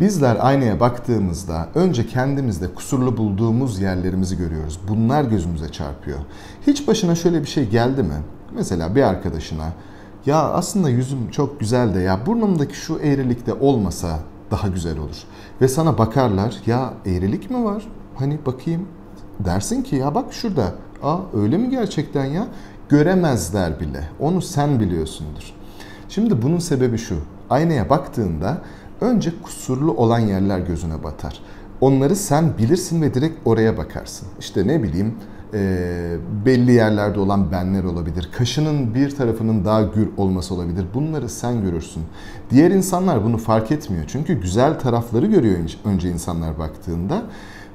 Bizler aynaya baktığımızda önce kendimizde kusurlu bulduğumuz yerlerimizi görüyoruz. Bunlar gözümüze çarpıyor. Hiç başına şöyle bir şey geldi mi? Mesela bir arkadaşına ya aslında yüzüm çok güzel de ya burnumdaki şu eğrilik de olmasa daha güzel olur. Ve sana bakarlar ya eğrilik mi var? Hani bakayım dersin ki ya bak şurada. Aa öyle mi gerçekten ya? Göremezler bile. Onu sen biliyorsundur. Şimdi bunun sebebi şu. Aynaya baktığında önce kusurlu olan yerler gözüne batar. Onları sen bilirsin ve direkt oraya bakarsın. İşte ne bileyim e, belli yerlerde olan benler olabilir. Kaşının bir tarafının daha gür olması olabilir. Bunları sen görürsün. Diğer insanlar bunu fark etmiyor. Çünkü güzel tarafları görüyor önce insanlar baktığında.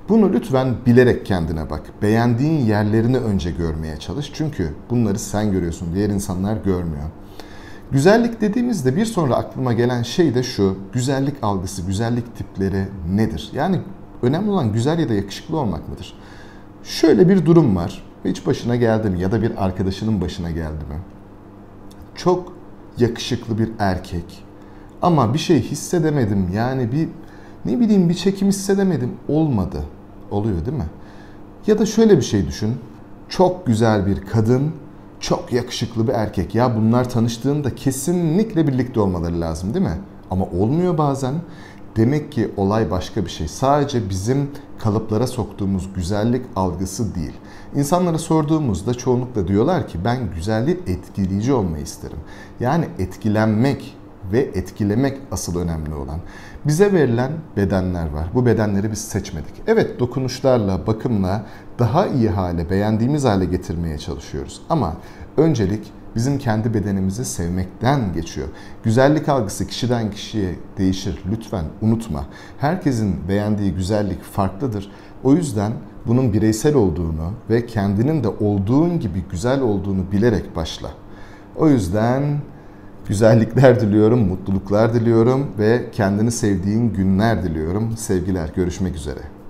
Bunu lütfen bilerek kendine bak. Beğendiğin yerlerini önce görmeye çalış. Çünkü bunları sen görüyorsun. Diğer insanlar görmüyor. Güzellik dediğimizde bir sonra aklıma gelen şey de şu. Güzellik algısı, güzellik tipleri nedir? Yani önemli olan güzel ya da yakışıklı olmak mıdır? Şöyle bir durum var. Hiç başına geldi mi ya da bir arkadaşının başına geldi mi? Çok yakışıklı bir erkek ama bir şey hissedemedim. Yani bir ne bileyim bir çekim hissedemedim. Olmadı. Oluyor değil mi? Ya da şöyle bir şey düşün. Çok güzel bir kadın, çok yakışıklı bir erkek. Ya bunlar tanıştığında kesinlikle birlikte olmaları lazım değil mi? Ama olmuyor bazen. Demek ki olay başka bir şey. Sadece bizim kalıplara soktuğumuz güzellik algısı değil. İnsanlara sorduğumuzda çoğunlukla diyorlar ki ben güzellik etkileyici olmayı isterim. Yani etkilenmek ve etkilemek asıl önemli olan. Bize verilen bedenler var. Bu bedenleri biz seçmedik. Evet dokunuşlarla, bakımla daha iyi hale, beğendiğimiz hale getirmeye çalışıyoruz. Ama öncelik bizim kendi bedenimizi sevmekten geçiyor. Güzellik algısı kişiden kişiye değişir. Lütfen unutma. Herkesin beğendiği güzellik farklıdır. O yüzden bunun bireysel olduğunu ve kendinin de olduğun gibi güzel olduğunu bilerek başla. O yüzden güzellikler diliyorum, mutluluklar diliyorum ve kendini sevdiğin günler diliyorum. Sevgiler, görüşmek üzere.